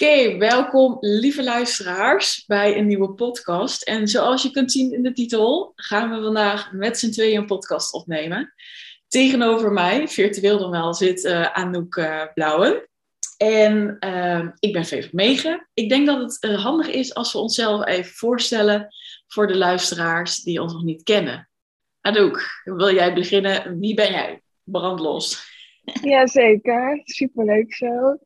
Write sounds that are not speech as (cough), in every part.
Oké, welkom lieve luisteraars bij een nieuwe podcast. En zoals je kunt zien in de titel, gaan we vandaag met z'n tweeën een podcast opnemen. Tegenover mij, virtueel dan wel, zit uh, Anouk uh, Blauwen. En uh, ik ben Vee Megen. Ik denk dat het uh, handig is als we onszelf even voorstellen voor de luisteraars die ons nog niet kennen. Anouk, wil jij beginnen? Wie ben jij? Brandlos. Jazeker, superleuk zo.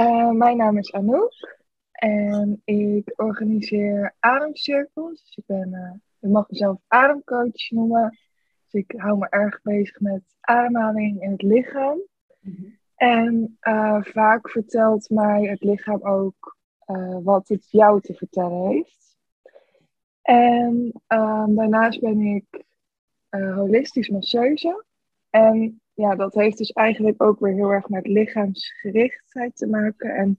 Uh, mijn naam is Anouk en ik organiseer ademcirkels. Dus ik ben, uh, ik mag mezelf ademcoach noemen. Dus ik hou me erg bezig met ademhaling in het lichaam. Mm-hmm. En uh, vaak vertelt mij het lichaam ook wat het jou te vertellen heeft. En daarnaast ben ik holistisch masseuse. En ja, dat heeft dus eigenlijk ook weer heel erg met lichaamsgerichtheid te maken. En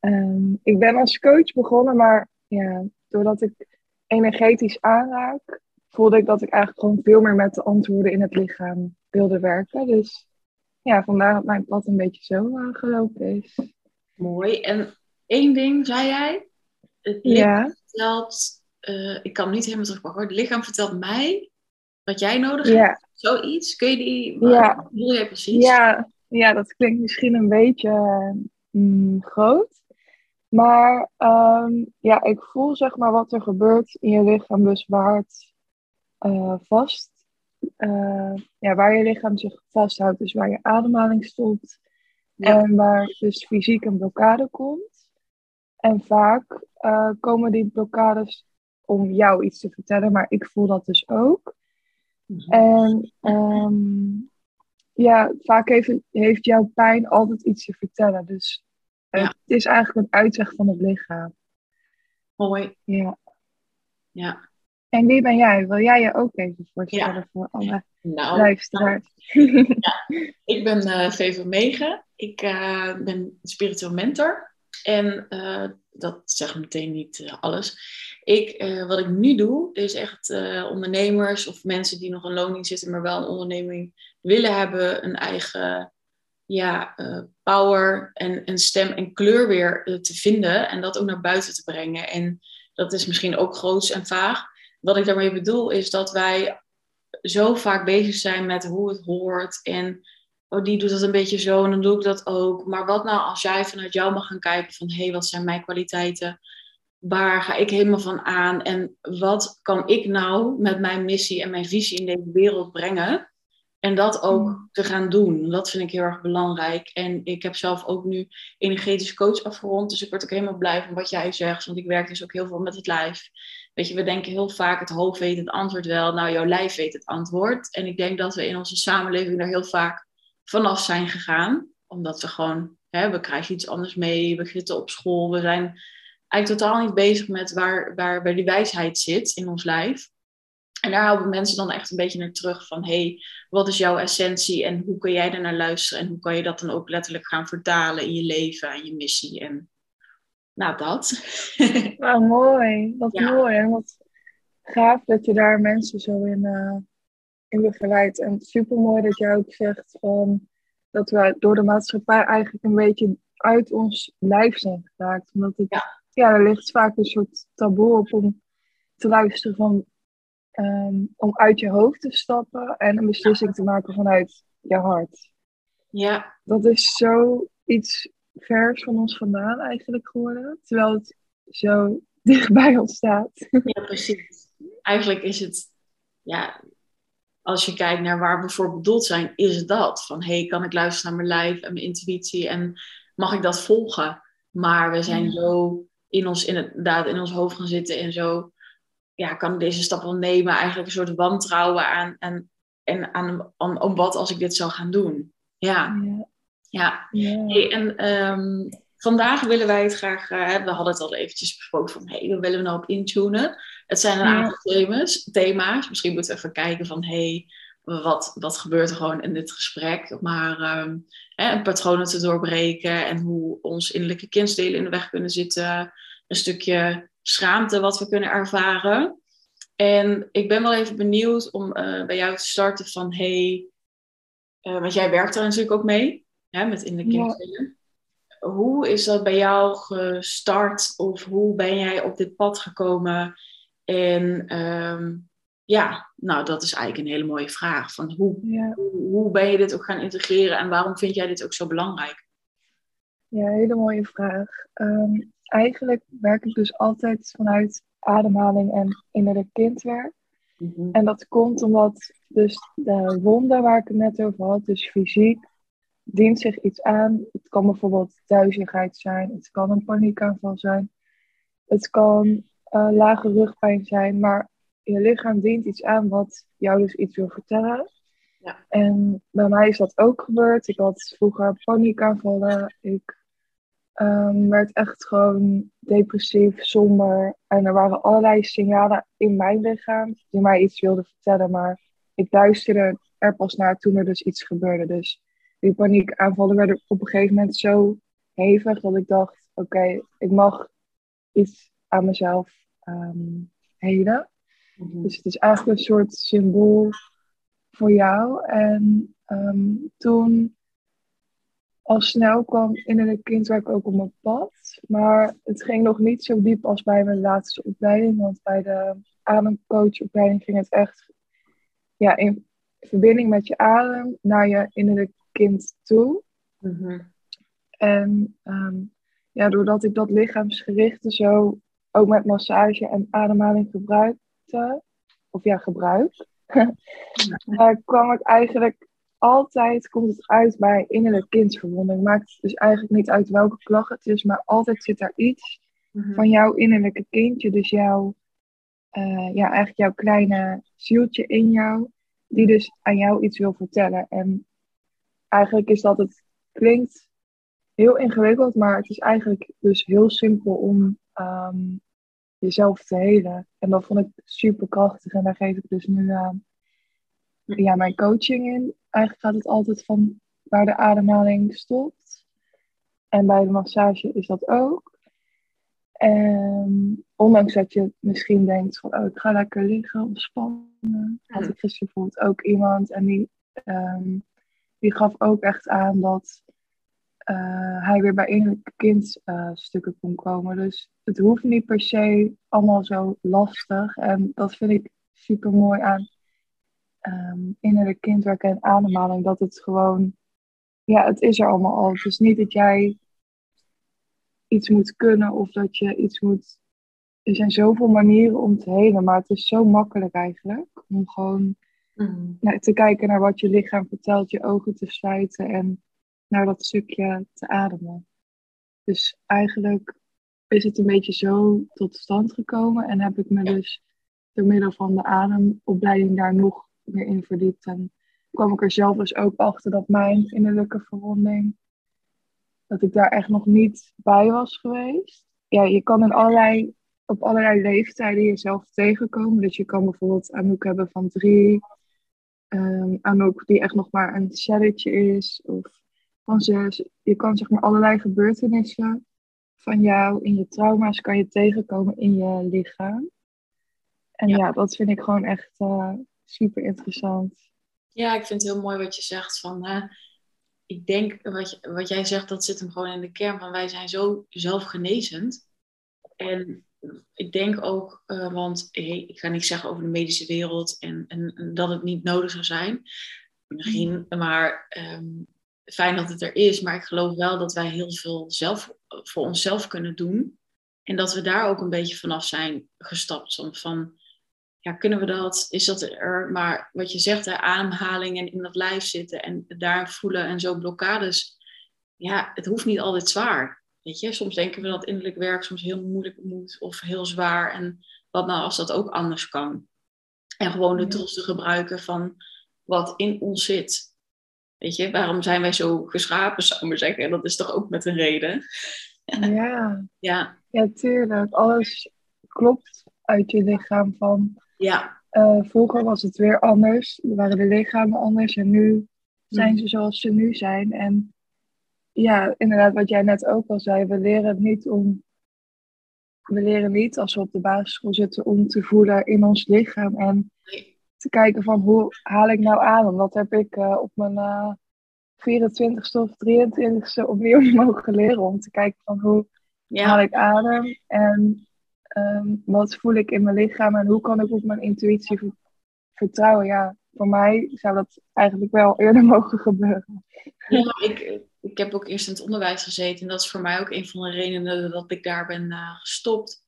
um, ik ben als coach begonnen, maar ja, doordat ik energetisch aanraak, voelde ik dat ik eigenlijk gewoon veel meer met de antwoorden in het lichaam wilde werken. Dus ja, vandaar dat mijn pad een beetje zo uh, gelopen is. Mooi. En één ding zei jij. Het lichaam ja. vertelt, uh, ik kan niet helemaal terugpakken, het lichaam vertelt mij wat jij nodig hebt. Ja. Zoiets? Kun je die... Ja. Wat bedoel jij precies? Ja, ja, dat klinkt misschien een beetje mm, groot. Maar um, ja, ik voel zeg maar wat er gebeurt in je lichaam, dus waar het uh, vast, uh, ja, waar je lichaam zich vasthoudt, dus waar je ademhaling stopt ja. en waar dus fysiek een blokkade komt. En vaak uh, komen die blokkades om jou iets te vertellen, maar ik voel dat dus ook. Mhm. En um, ja, vaak heeft, heeft jouw pijn altijd iets te vertellen. Dus ja. het is eigenlijk een uitweg van het lichaam. Mooi. Ja. Ja. En wie ben jij? Wil jij je ook even voorstellen ja. voor alle nou, luisteraars? Nou, (laughs) ja. Ik ben uh, Veva Megen. Ik uh, ben spiritueel mentor. En uh, dat zegt meteen niet alles. Ik, uh, wat ik nu doe, is echt ondernemers of mensen die nog een loning zitten, maar wel een onderneming willen hebben, een eigen ja, power en, en stem en kleur weer te vinden en dat ook naar buiten te brengen. En dat is misschien ook groots en vaag. Wat ik daarmee bedoel is dat wij zo vaak bezig zijn met hoe het hoort en oh, die doet dat een beetje zo en dan doe ik dat ook. Maar wat nou als jij vanuit jou mag gaan kijken van hé, hey, wat zijn mijn kwaliteiten? waar ga ik helemaal van aan en wat kan ik nou met mijn missie en mijn visie in deze wereld brengen? En dat ook mm. te gaan doen. Dat vind ik heel erg belangrijk. En ik heb zelf ook nu energetisch coach afgerond. Dus ik word ook helemaal blij van wat jij zegt. Want ik werk dus ook heel veel met het lijf. Weet je, we denken heel vaak het hoofd weet het antwoord wel. Nou, jouw lijf weet het antwoord. En ik denk dat we in onze samenleving daar heel vaak vanaf zijn gegaan. Omdat we gewoon, hè, we krijgen iets anders mee. We zitten op school. We zijn eigenlijk totaal niet bezig met waar, waar, waar die wijsheid zit in ons lijf. En daar houden mensen dan echt een beetje naar terug van, hey, wat is jouw essentie en hoe kun jij er naar luisteren en hoe kan je dat dan ook letterlijk gaan vertalen in je leven en je missie en nou dat. Nou, mooi. Wat ja. mooi en wat gaaf dat je daar mensen zo in, uh, in begeleidt. En super mooi dat jij ook zegt van, dat we door de maatschappij eigenlijk een beetje uit ons lijf zijn geraakt. Omdat het ja ja, er ligt vaak een soort taboe op om te luisteren van um, om uit je hoofd te stappen en een beslissing te maken vanuit je hart. Ja. Dat is zo iets vers van ons vandaan eigenlijk geworden, terwijl het zo (laughs) dichtbij ons staat. Ja, precies. Eigenlijk is het, ja, als je kijkt naar waar we voor bedoeld zijn, is het dat. Van, hey, kan ik luisteren naar mijn lijf en mijn intuïtie en mag ik dat volgen? Maar we zijn zo in ons, inderdaad in ons hoofd gaan zitten en zo, ja, kan ik deze stap wel nemen? Eigenlijk een soort wantrouwen aan, en en aan, om, om wat als ik dit zou gaan doen. Ja. Ja. ja. Hey, en um, vandaag willen wij het graag, uh, we hadden het al eventjes besproken van, hey, we willen nou op intunen. Het zijn een aantal thema's, thema's. Misschien moeten we even kijken van, hey, wat, wat gebeurt er gewoon in dit gesprek? Maar um, hè, patronen te doorbreken en hoe ons innerlijke kindsdelen in de weg kunnen zitten. Een stukje schaamte wat we kunnen ervaren. En ik ben wel even benieuwd om uh, bij jou te starten van, hey, uh, want jij werkt daar natuurlijk ook mee, hè, met innerlijke kindsdelen. hoe is dat bij jou gestart? Of hoe ben jij op dit pad gekomen? En ehm, ja, nou, dat is eigenlijk een hele mooie vraag. Van hoe, hoe, hoe, ben je dit ook gaan integreren en waarom vind jij dit ook zo belangrijk? Ja, hele mooie vraag. Ehm, eigenlijk werk ik dus altijd vanuit ademhaling en innerlijk kindwerk. Mhm. En dat komt omdat dus de wonden waar ik het net over had, dus fysiek, dient zich iets aan. Het kan bijvoorbeeld duizigheid zijn, het kan een paniekaanval zijn, het kan uh, lage rugpijn zijn, maar je lichaam dient iets aan wat jou dus iets wil vertellen. Ja. En bij mij is dat ook gebeurd. Ik had vroeger paniekaanvallen. Ik um, werd echt gewoon depressief, somber. En er waren allerlei signalen in mijn lichaam die mij iets wilden vertellen. Maar ik luisterde er pas naar toen er dus iets gebeurde. Dus die paniekaanvallen werden op een gegeven moment zo hevig dat ik dacht: oké, ik mag iets aan mezelf um, helen. Mhm. Dus het is eigenlijk een soort symbool voor jou. En um, toen al snel kwam innerlijk kindwerk ook op mijn pad. Maar het ging nog niet zo diep als bij mijn laatste opleiding. Want bij de ademcoachopleiding ging het echt ja, in verbinding met je adem naar je innerlijk kind toe. Mhm. En um, ja, doordat ik dat lichaamsgerichte zo ook met massage en ademhaling gebruikte, of ja, gebruik, uh, (laughs) kwam ik eigenlijk altijd komt het uit bij innerlijk kindverwonding. Maakt dus eigenlijk niet uit welke klacht het is, maar altijd zit daar iets mhm. van jouw innerlijke kindje. Dus jouw, uh, ja, eigenlijk jouw kleine zieltje in jou, die dus aan jou iets wil vertellen. En eigenlijk is dat het klinkt heel ingewikkeld, maar het is eigenlijk dus heel simpel om ehm, jezelf te helen. En dat vond ik super krachtig en daar geef ik dus nu ja, mijn coaching in. Eigenlijk gaat het altijd van waar de ademhaling stopt. En bij de massage is dat ook. En ondanks dat je misschien denkt van, oh, ik ga lekker liggen, ontspannen. Had ik gisteren bijvoorbeeld ook iemand en die, ehm, die gaf ook echt aan dat uh, hij weer bij innerlijke kindstukken uh, kon komen. Dus het hoeft niet per se allemaal zo lastig. En dat vind ik super mooi aan um, innerlijk kindwerk en ademhaling, dat het gewoon, ja, het is er allemaal al. Het is niet dat jij iets moet kunnen of dat je iets moet. Er zijn zoveel manieren om te helen, maar het is zo makkelijk eigenlijk om gewoon mm. te kijken naar wat je lichaam vertelt, je ogen te sluiten en naar dat stukje te ademen. Dus eigenlijk is het een beetje zo tot stand gekomen en heb ik me dus door middel van de ademopleiding daar nog meer in verdiept. En kwam ik er zelf dus ook achter dat mijn innerlijke verwonding, dat ik daar echt nog niet bij was geweest. Ja, je kan in allerlei, op allerlei leeftijden jezelf tegenkomen. Dus je kan bijvoorbeeld Anouk hebben van drie. Um, Anouk die echt nog maar een celletje is. Of van zes. Je kan zeg maar allerlei gebeurtenissen van jou in je trauma's kan je tegenkomen in je lichaam. En ja, dat vind ik gewoon echt uh, super interessant. Ja, ik vind het heel mooi wat je zegt van. Ik denk, wat, je, wat jij zegt, dat zit hem gewoon in de kern van wij zijn zo zelfgenezend. En ik denk ook, uh, want hey, ik ga niet zeggen over de medische wereld en, en, dat het niet nodig zou zijn. Misschien, maar um, fijn dat het er is. Maar ik geloof wel dat wij heel veel zelf, voor onszelf kunnen doen. En dat we daar ook een beetje vanaf zijn gestapt. Van, ja, kunnen we dat? Is dat er? Maar wat je zegt, de ademhaling en in dat lijf zitten en daar voelen en zo blokkades. Ja, het hoeft niet altijd zwaar. Weet je, soms denken we dat innerlijk werk soms heel moeilijk moet of heel zwaar. En wat nou als dat ook anders kan? En gewoon de tools te gebruiken van wat in ons zit. Weet je, waarom zijn wij zo geschapen, zou ik maar zeggen? En dat is toch ook met een reden? Ja. (laughs) ja. Ja, tuurlijk. Alles klopt uit je lichaam van ja. Uh, vroeger was het weer anders. Er waren de lichamen anders en nu zijn ze zoals ze nu zijn. En ja, inderdaad, wat jij net ook al zei, we leren het niet om. We leren niet als we op de basisschool zitten om te voelen in ons lichaam en te kijken van hoe haal ik nou adem. Dat heb ik uh, op mijn uh, 24ste of 23ste opnieuw (laughs) mogen leren om te kijken van hoe Ja. haal ik adem en ehm, wat voel ik in mijn lichaam en hoe kan ik op mijn intuïtie ver- vertrouwen. Ja, voor mij zou dat eigenlijk wel eerder (laughs) mogen gebeuren. Ja, ik, ik heb ook eerst in het onderwijs gezeten. En dat is voor mij ook een van de redenen dat ik daar ben eh, gestopt.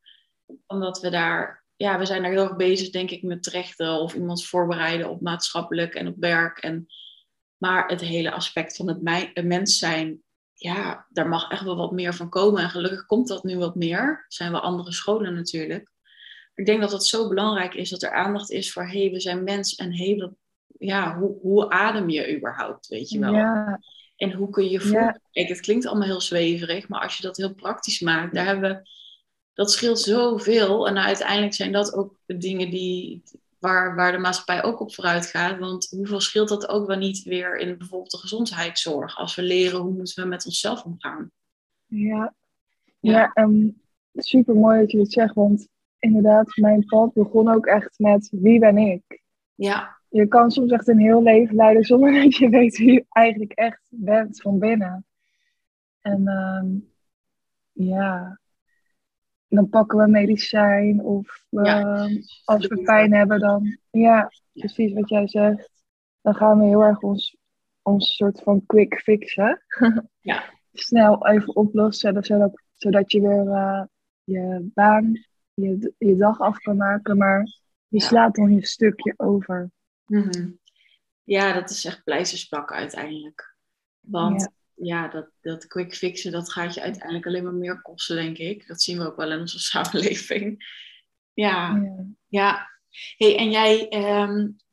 Omdat we daar, ja, we zijn daar heel erg bezig, denk ik, met rechten of iemand voorbereiden op maatschappelijk en op werk. En, maar het hele aspect van het mens zijn, ja, daar mag echt wel wat meer van komen. En gelukkig komt dat nu wat meer. Er zijn wel andere scholen natuurlijk. Ik denk dat het zo belangrijk is dat er aandacht is voor, hé, hey, we zijn mens en hey, ja, hoe, hoe adem je überhaupt, weet je wel? Ja, En hoe kun je voelen? Ja. Kijk, het klinkt allemaal heel zweverig, maar als je dat heel praktisch maakt, daar hebben we, dat scheelt zoveel. En uiteindelijk zijn dat ook de dingen die, waar, waar de maatschappij ook op vooruit gaat. Want hoeveel scheelt dat ook wel niet weer in bijvoorbeeld de gezondheidszorg? Als we leren hoe moeten we met onszelf omgaan. ja. Ja. ja en super mooi dat je het zegt, want inderdaad, mijn pad begon ook echt met wie ben ik? Ja, Je kan soms echt een heel leven leiden zonder (laughs) dat je weet wie je eigenlijk echt bent van binnen. En ehm, ja, dan pakken we medicijn of we, Ja. als we pijn hebben dan, ja, precies wat jij zegt. Dan gaan we heel erg ons, ons soort van quick fixen. (laughs) Ja. Snel even oplossen, zodat, zodat je weer eh, je baan, je, je dag af kan maken. Maar je slaat dan je stukje over. Mhm. ja dat is echt pleisters plakken uiteindelijk. Want Ja. dat, dat quick fixen, dat gaat je uiteindelijk alleen maar meer kosten, denk ik. Dat zien we ook wel in onze (laughs) samenleving. Ja, Ja. ja. Hey, en jij,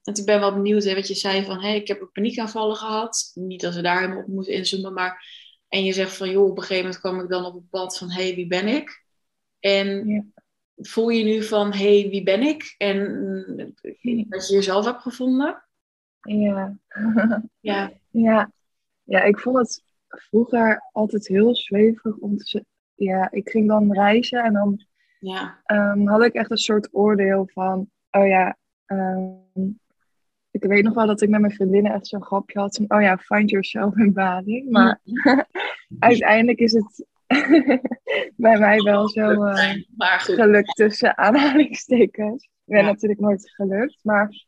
want ik ben wel benieuwd, hè, wat je zei van, hey, ik heb ook paniekaanvallen gehad. Niet dat we daar helemaal op moeten inzoomen, maar... En je zegt van, joh, op een gegeven moment kwam ik dan op het pad van, hey, wie ben ik? En Ja. voel je nu van, hey, wie ben ik? En dat je jezelf hebt gevonden? Ja. (laughs) Ja. ja. Ja, ik vond het vroeger altijd heel zweverig om te Ja, ik ging dan reizen en dan Ja. ehm, had ik echt een soort oordeel van, oh ja, ehm, ik weet nog wel dat ik met mijn vriendinnen echt zo'n grapje had van, oh ja, find yourself in Bali. Maar (laughs) uiteindelijk is het (laughs) bij mij wel zo eh, gelukt tussen aanhalingstekens. Ik ben Ja. natuurlijk nooit gelukt, maar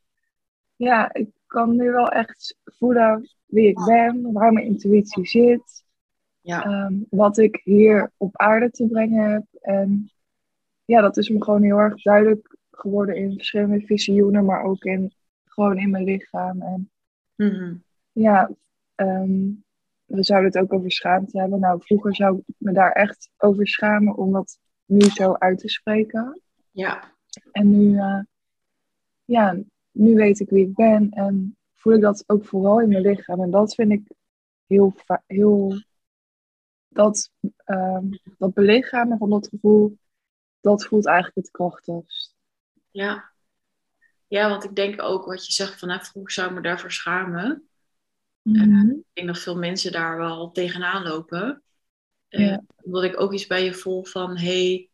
ja, ik kan nu wel echt voelen wie ik ben, waar mijn intuïtie zit, Ja. ehm, wat ik hier op aarde te brengen heb. En ja, dat is me gewoon heel erg duidelijk geworden in verschillende visioenen, maar ook in, gewoon in mijn lichaam. En Mhm. ja, ehm, we zouden het ook over schaamte hebben. Nou, vroeger zou ik me daar echt over schamen om dat nu zo uit te spreken. Ja. En nu, eh, ja, nu weet ik wie ik ben en voel ik dat ook vooral in mijn lichaam. En dat vind ik heel, heel dat, ehm, dat belichamen van dat gevoel, dat voelt eigenlijk het krachtigst. Ja. Ja, want ik denk ook wat je zegt van, nou, vroeger zou ik me daarvoor schamen. Ik denk dat veel mensen daar wel tegenaan lopen. Ja. Omdat ik ook iets bij je voel van, hey,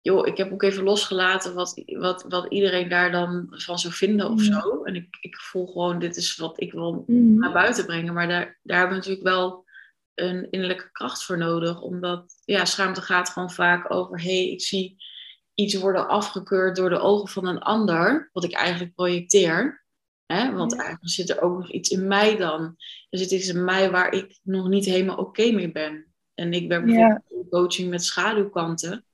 joh, ik heb ook even losgelaten wat, wat, wat iedereen daar dan van zou vinden of Ja. zo. En ik, ik voel gewoon, dit is wat ik wil Mhm. naar buiten brengen. Maar daar, daar hebben we natuurlijk wel een innerlijke kracht voor nodig. Omdat, ja, schaamte gaat gewoon vaak over, hey, ik zie iets worden afgekeurd door de ogen van een ander, wat ik eigenlijk projecteer. Hè? Want Ja. eigenlijk zit er ook nog iets in mij dan. Er zit iets in mij waar ik nog niet helemaal oké mee ben. En ik ben bijvoorbeeld in coaching met schaduwkanten.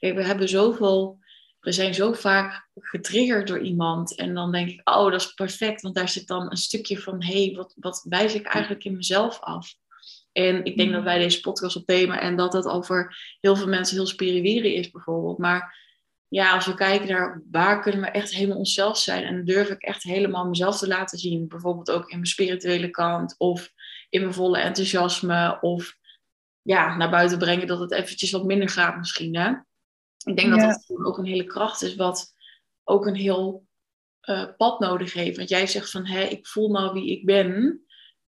Kijk, we hebben zoveel, we zijn zo vaak getriggerd door iemand. En dan denk ik, oh, dat is perfect. Want daar zit dan een stukje van, hé, hey, wat, wat wijs ik eigenlijk in mezelf af? En ik denk dat wij deze podcast opnemen en dat het over heel veel mensen heel spiriwiri is bijvoorbeeld. Maar ja, als we kijken naar waar kunnen we echt helemaal onszelf zijn en durf ik echt helemaal mezelf te laten zien. Bijvoorbeeld ook in mijn spirituele kant of in mijn volle enthousiasme of ja, naar buiten brengen dat het eventjes wat minder gaat misschien. Hè? Ik denk dat Ja. dat ook een hele kracht is wat ook een heel eh, pad nodig heeft. Want jij zegt van, hé, ik voel nou wie ik ben.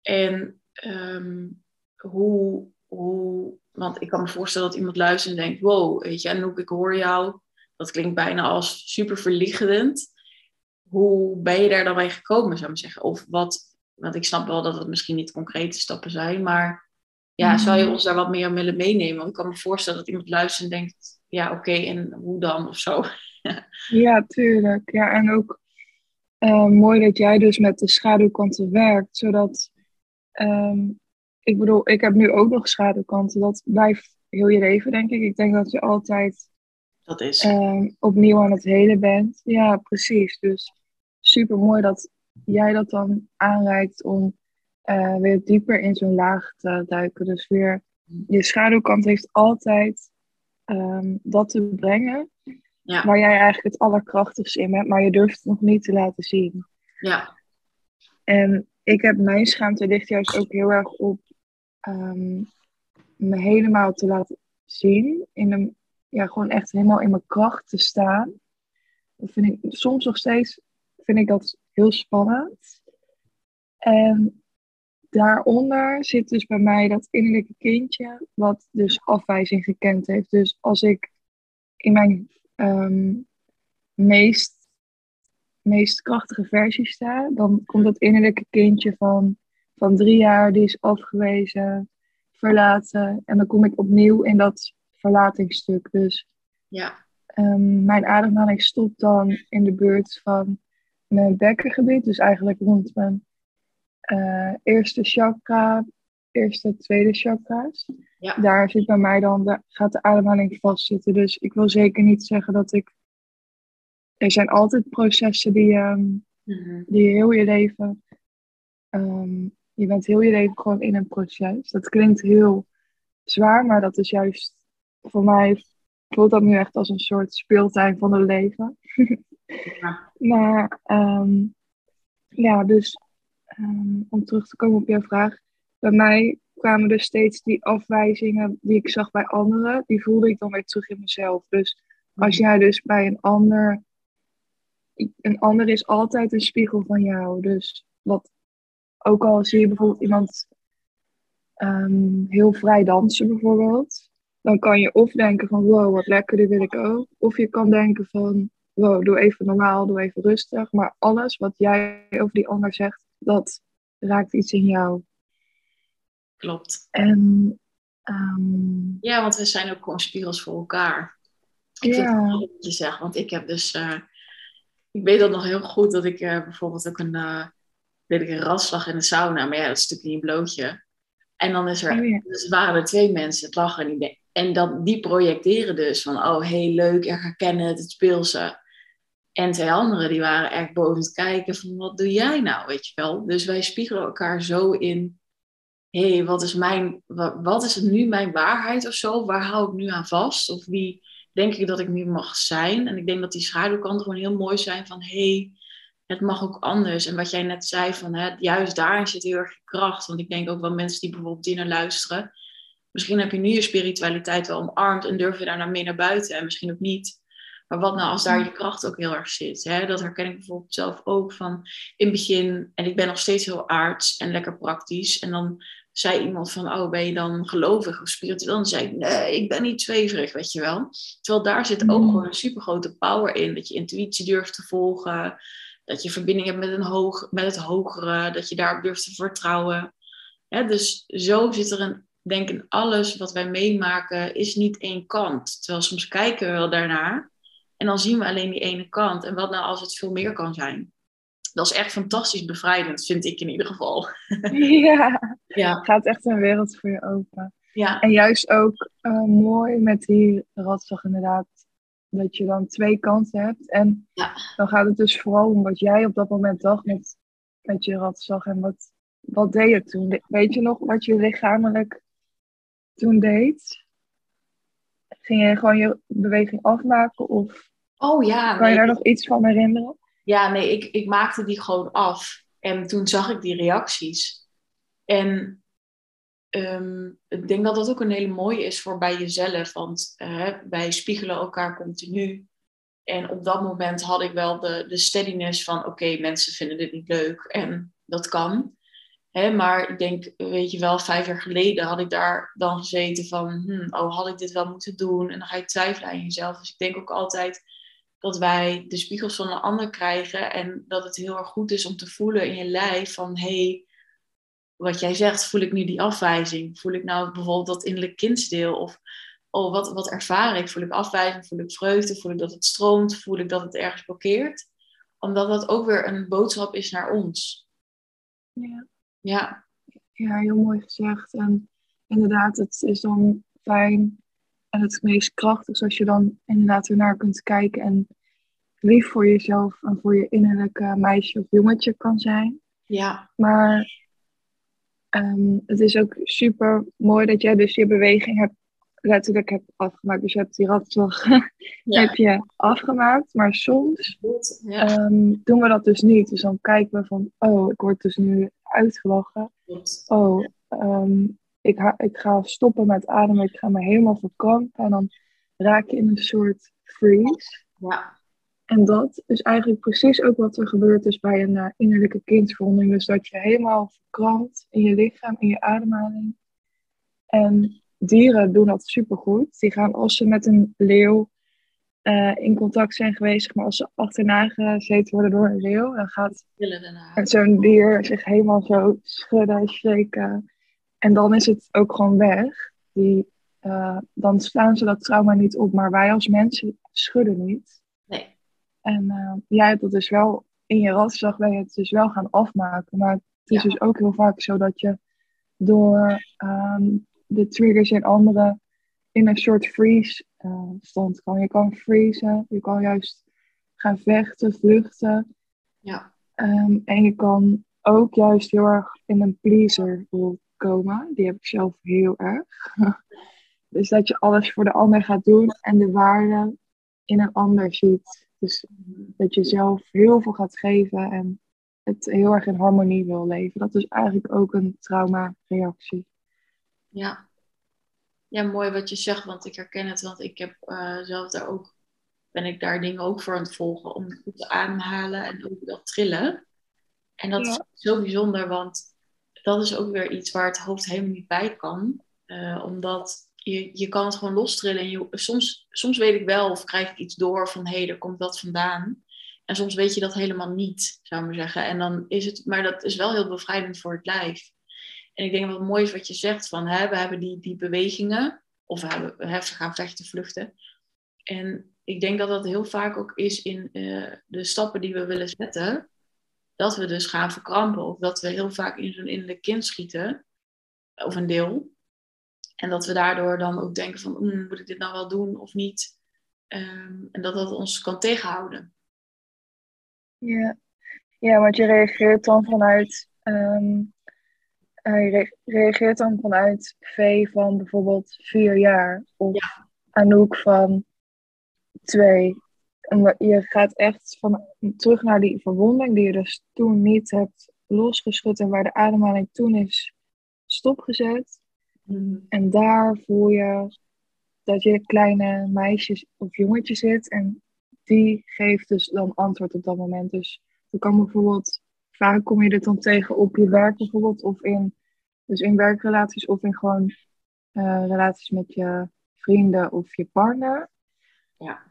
En ehm, hoe, hoe, want ik kan me voorstellen dat iemand luistert en denkt, wow, weet je, Anouk, ik hoor jou. Dat klinkt bijna als super verlichtend. Hoe ben je daar dan bij gekomen, zou ik zeggen? Of wat, want ik snap wel dat het misschien niet concrete stappen zijn, maar ja, zou je Mhm. ons daar wat meer aan willen meenemen? Want ik kan me voorstellen dat iemand luistert en denkt, ja, oké, en hoe dan of zo. (laughs) Ja, tuurlijk. Ja, en ook eh, mooi dat jij dus met de schaduwkanten werkt, zodat, ehm, ik bedoel, ik heb nu ook nog schaduwkanten. Dat blijft heel je leven, denk ik. Ik denk dat je altijd Dat is. ehm, opnieuw aan het helen bent. Ja, precies. Dus super mooi dat jij dat dan aanreikt om eh, weer dieper in zo'n laag te duiken. Dus weer, je schaduwkant heeft altijd ehm, dat te brengen ja, waar jij eigenlijk het allerkrachtigst in bent, maar je durft het nog niet te laten zien. ja, En ik heb mijn schaamte ligt juist ook heel erg op ehm, me helemaal te laten zien. In een, ja, gewoon echt helemaal in mijn kracht te staan. Dat vind ik soms nog steeds vind ik dat heel spannend. En daaronder zit dus bij mij dat innerlijke kindje, wat dus afwijzing gekend heeft. Dus als ik in mijn ehm, meest, meest krachtige versie sta, dan komt dat innerlijke kindje van, van drie jaar, die is afgewezen, verlaten. En dan kom ik opnieuw in dat verlatingsstuk. Dus ja, Ehm, mijn ademhaling stopt dan in de buurt van mijn bekkengebied, dus eigenlijk rond mijn eh, eerste chakra, eerste, tweede chakra's. ja, Daar zit bij mij dan, daar gaat de ademhaling vastzitten. Dus ik wil zeker niet zeggen dat ik. Er zijn altijd processen die, Mhm. die heel je leven. ehm, je bent heel je leven gewoon in een proces. Dat klinkt heel zwaar, maar dat is juist voor mij voelt dat nu echt als een soort speeltuin van het leven. (laughs) Ja. Maar ehm, ja, dus ehm, om terug te komen op jouw vraag. Bij mij kwamen dus steeds die afwijzingen die ik zag bij anderen, die voelde ik dan weer terug in mezelf. Dus als jij dus bij een ander, een ander is altijd een spiegel van jou. Dus wat, ook al zie je bijvoorbeeld iemand ehm, heel vrij dansen bijvoorbeeld, dan kan je of denken van wow, wat lekker, dit wil ik ook. Of je kan denken van wow, doe even normaal, doe even rustig. Maar alles wat jij over die ander zegt, dat raakt iets in jou. klopt. En ehm, Ja, want we zijn ook gewoon spiegels voor elkaar. Ik vind het ja, wel wat je zegt, want ik heb dus... eh, ik weet dat nog heel goed, dat ik eh, bijvoorbeeld ook een... eh weet ik, een ratslag in de sauna. Maar ja, dat is natuurlijk niet een blootje. En dan is er... oh ja, Dus waren er twee mensen, het en die de- En dat, die projecteren dus van, oh, heel leuk, ik herken het, het speelse. En twee anderen, die waren echt boven het kijken van, wat doe jij nou, weet je wel. Dus wij spiegelen elkaar zo in, hé, hey, wat is mijn, wat, wat is nu mijn waarheid of zo? Waar hou ik nu aan vast? Of wie denk ik dat ik nu mag zijn? En ik denk dat die schaduwkanten gewoon heel mooi zijn van, hé, hey, het mag ook anders. En wat jij net zei, van, hè, juist daarin zit heel erg kracht. Want ik denk ook wel mensen die bijvoorbeeld naar luisteren, misschien heb je nu je spiritualiteit wel omarmd en durf je daar naar mee naar buiten en misschien ook niet. Maar wat nou als daar je kracht ook heel erg zit? Hè? Dat herken ik bijvoorbeeld zelf ook van in het begin. En ik ben nog steeds heel aards en lekker praktisch. En dan zei iemand van, oh, ben je dan gelovig of spiritueel? En dan zei ik, nee, ik ben niet zweverig, weet je wel. Terwijl daar zit ook Mhm. gewoon een super grote power in. Dat je intuïtie durft te volgen. Dat je verbinding hebt met, een hoog, met het hogere. Dat je daarop durft te vertrouwen. Dus zo zit er een, denk ik, in alles wat wij meemaken, is niet één kant. Terwijl soms kijken we wel daarnaar en dan zien we alleen die ene kant. En wat nou als het veel meer kan zijn? Dat is echt fantastisch bevrijdend, vind ik in ieder geval. (laughs) ja, Ja, gaat echt een wereld voor je open. ja, En juist ook eh, mooi met die ratslag inderdaad, dat je dan twee kanten hebt. En Ja. dan gaat het dus vooral om wat jij op dat moment dacht met, met je ratslag. En wat, wat deed je toen? Weet je nog wat je lichamelijk toen deed? Ging je gewoon je beweging afmaken of Oh ja, kan je daar nog iets van herinneren? ja, nee ik, ik maakte die gewoon af. En toen zag ik die reacties. En ehm, ik denk dat dat ook een hele mooie is voor bij jezelf. Want eh, wij spiegelen elkaar continu. En op dat moment had ik wel de, de steadiness van... oké, mensen vinden dit niet leuk en dat kan. Maar ik denk, weet je wel, vijf jaar geleden had ik daar dan gezeten van... Hmm, oh, had ik dit wel moeten doen? En dan ga je twijfelen aan jezelf. Dus ik denk ook altijd dat wij de spiegels van een ander krijgen... en dat het heel erg goed is om te voelen in je lijf van... hey, wat jij zegt, voel ik nu die afwijzing? Voel ik nou bijvoorbeeld dat innerlijk kindsdeel? Of oh, wat, wat ervaar ik? Voel ik afwijzing? Voel ik vreugde? Voel ik dat het stroomt? Voel ik dat het ergens blokkeert? Omdat dat ook weer een boodschap is naar ons. Ja. Ja. Ja, heel mooi gezegd. En inderdaad, het is dan fijn en het meest krachtig als je dan inderdaad ernaar kunt kijken en lief voor jezelf en voor je innerlijke meisje of jongetje kan zijn. Ja. Maar ehm, het is ook super mooi dat jij dus je beweging hebt letterlijk hebt afgemaakt. Dus je hebt die ratslag (laughs) heb je afgemaakt. Maar soms ja. ehm, doen we dat dus niet. Dus dan kijken we van, oh, ik word dus nu uitgelachen. Oh, ehm, ik, ga, ik ga stoppen met ademen. Ik ga me helemaal verkrampen. En dan raak je in een soort freeze. Ja. En dat is eigenlijk precies ook wat er gebeurt is bij een uh, innerlijke kindsverwonding. Dus dat je helemaal verkrampt in je lichaam, in je ademhaling. En dieren doen dat supergoed. Die gaan als ze met een leeuw uh, in contact zijn geweest, maar als ze achterna gezeten worden door een leeuw, dan gaat zo'n dier zich helemaal zo schudden, shake. En dan is het ook gewoon weg. Die, uh, dan slaan ze dat trauma niet op, maar wij als mensen schudden niet. Nee. En uh, jij hebt dat dus wel in je ratslag, ben je het dus wel gaan afmaken. Maar het is dus ook heel vaak zo dat je door um, de triggers en andere in een soort freeze uh, kan. Je kan freezen, je kan juist gaan vechten, vluchten. Ja. Um, en je kan ook juist heel erg in een pleaser komen. Die heb ik zelf heel erg. (laughs) dus dat je alles voor de ander gaat doen en de waarde in een ander ziet. Dus dat je zelf heel veel gaat geven en het heel erg in harmonie wil leven. Dat is eigenlijk ook een trauma-reactie. Ja. ja, mooi wat je zegt, want ik herken het, want ik heb uh, zelf daar ook, ben ik daar dingen ook voor aan het volgen, om goed te ademhalen en ook dat trillen. En dat is zo bijzonder, want dat is ook weer iets waar het hoofd helemaal niet bij kan. Uh, omdat je, je kan het gewoon lostrillen. En je, soms, soms weet ik wel of krijg ik iets door van hé, hey, er komt dat vandaan. En soms weet je dat helemaal niet, zou ik maar zeggen. En dan is het, maar dat is wel heel bevrijdend voor het lijf. En ik denk het mooi is wat je zegt van hè, we hebben die, die bewegingen, of we, hebben, we gaan vechten, vluchten. En ik denk dat dat heel vaak ook is in uh, de stappen die we willen zetten, dat we dus gaan verkrampen. Of dat we heel vaak in zo'n innerlijk kind schieten, of een deel. En dat we daardoor dan ook denken van, mm, moet ik dit nou wel doen of niet? Um, en dat dat ons kan tegenhouden. Ja, ja want je reageert dan vanuit um, hij reageert dan vanuit V van bijvoorbeeld vier jaar. Of ja. Anouk van twee. Je gaat echt van, terug naar die verwonding die je dus toen niet hebt losgeschud. En waar de ademhaling toen is stopgezet. Mm. En daar voel je dat je kleine meisjes of jongetje zit. En die geeft dus dan antwoord op dat moment. Dus dan kan bijvoorbeeld vaak kom je dit dan tegen op je werk bijvoorbeeld, of in, dus in werkrelaties of in gewoon uh, relaties met je vrienden of je partner. Ja.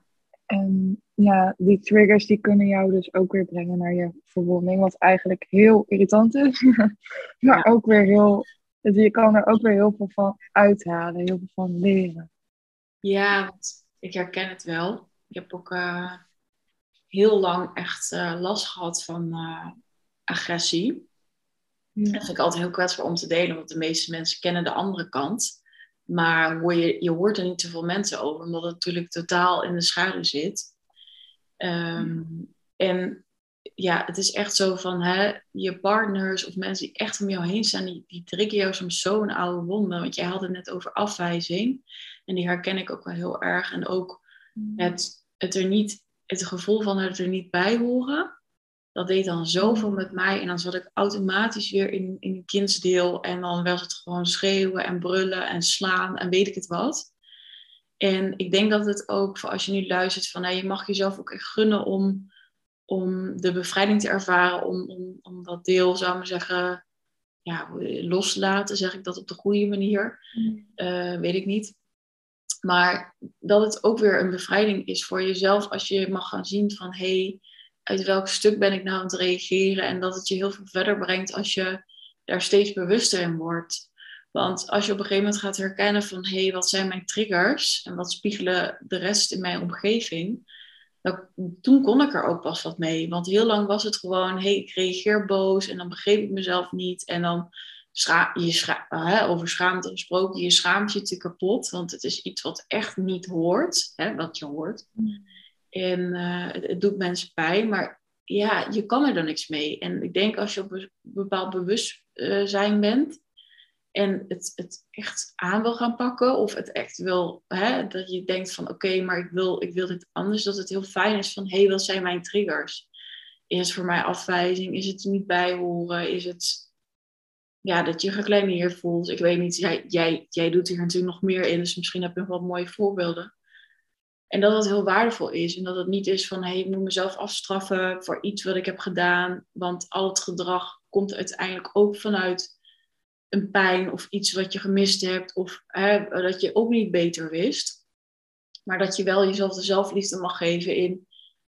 En ja, die triggers die kunnen jou dus ook weer brengen naar je verwonding, wat eigenlijk heel irritant is, (laughs) maar ook weer heel, dus je kan er ook weer heel veel van uithalen, heel veel van leren. Ja, want ik herken het wel. Ik heb ook uh, heel lang echt uh, last gehad van agressie. Dat vind ik altijd heel kwetsbaar om te delen, want de meeste mensen kennen de andere kant. Maar hoor je, je hoort er niet zoveel mensen over, omdat het natuurlijk totaal in de schaduw zit. Um, en ja, het is echt zo van hè, je partners of mensen die echt om jou heen staan, die, die trekken jou soms zo'n oude wonde. Want jij had het net over afwijzing. En die herken ik ook wel heel erg. En ook mm. het, het, er niet, het gevoel van het er niet bij horen dat deed dan zoveel met mij. En dan zat ik automatisch weer in, in een kindsdeel. En dan was het gewoon schreeuwen en brullen en slaan en weet ik het wat. En ik denk dat het ook, voor als je nu luistert, van nou, je mag jezelf ook echt gunnen om, om de bevrijding te ervaren. Om, om, om dat deel, zou ik maar zeggen, ja, los te laten. Zeg ik dat op de goede manier? Uh, weet ik niet. Maar dat het ook weer een bevrijding is voor jezelf als je mag gaan zien van hé, hey, uit welk stuk ben ik nou aan het reageren. En dat het je heel veel verder brengt als je daar steeds bewuster in wordt. Want als je op een gegeven moment gaat herkennen van hé, hey, wat zijn mijn triggers en wat spiegelen de rest in mijn omgeving, dan, toen kon ik er ook pas wat mee. Want heel lang was het gewoon hé, hey, ik reageer boos en dan begreep ik mezelf niet en dan scha je hè, over schaamte gesproken, je schaamt je te kapot, want het is iets wat echt niet hoort, hè, wat je hoort. Mm. En uh, het, doet mensen pijn, maar ja, je kan er dan niks mee. En ik denk als je op een bepaald bewustzijn bent en het, het echt aan wil gaan pakken, of het echt wil, hè, dat je denkt van oké, maar ik wil, ik wil dit anders, dat het heel fijn is van hé, hey, wat zijn mijn triggers? Is het voor mij afwijzing? Is het niet bijhoren? Is het ja, dat je gekleineerd voelt. Ik weet niet, jij, jij, jij doet hier natuurlijk nog meer in, dus misschien heb je nog wat mooie voorbeelden. En dat het heel waardevol is en dat het niet is van hé, hey, ik moet mezelf afstraffen voor iets wat ik heb gedaan, want al het gedrag komt uiteindelijk ook vanuit een pijn of iets wat je gemist hebt of hè, dat je ook niet beter wist. Maar dat je wel jezelf de zelfliefde mag geven in,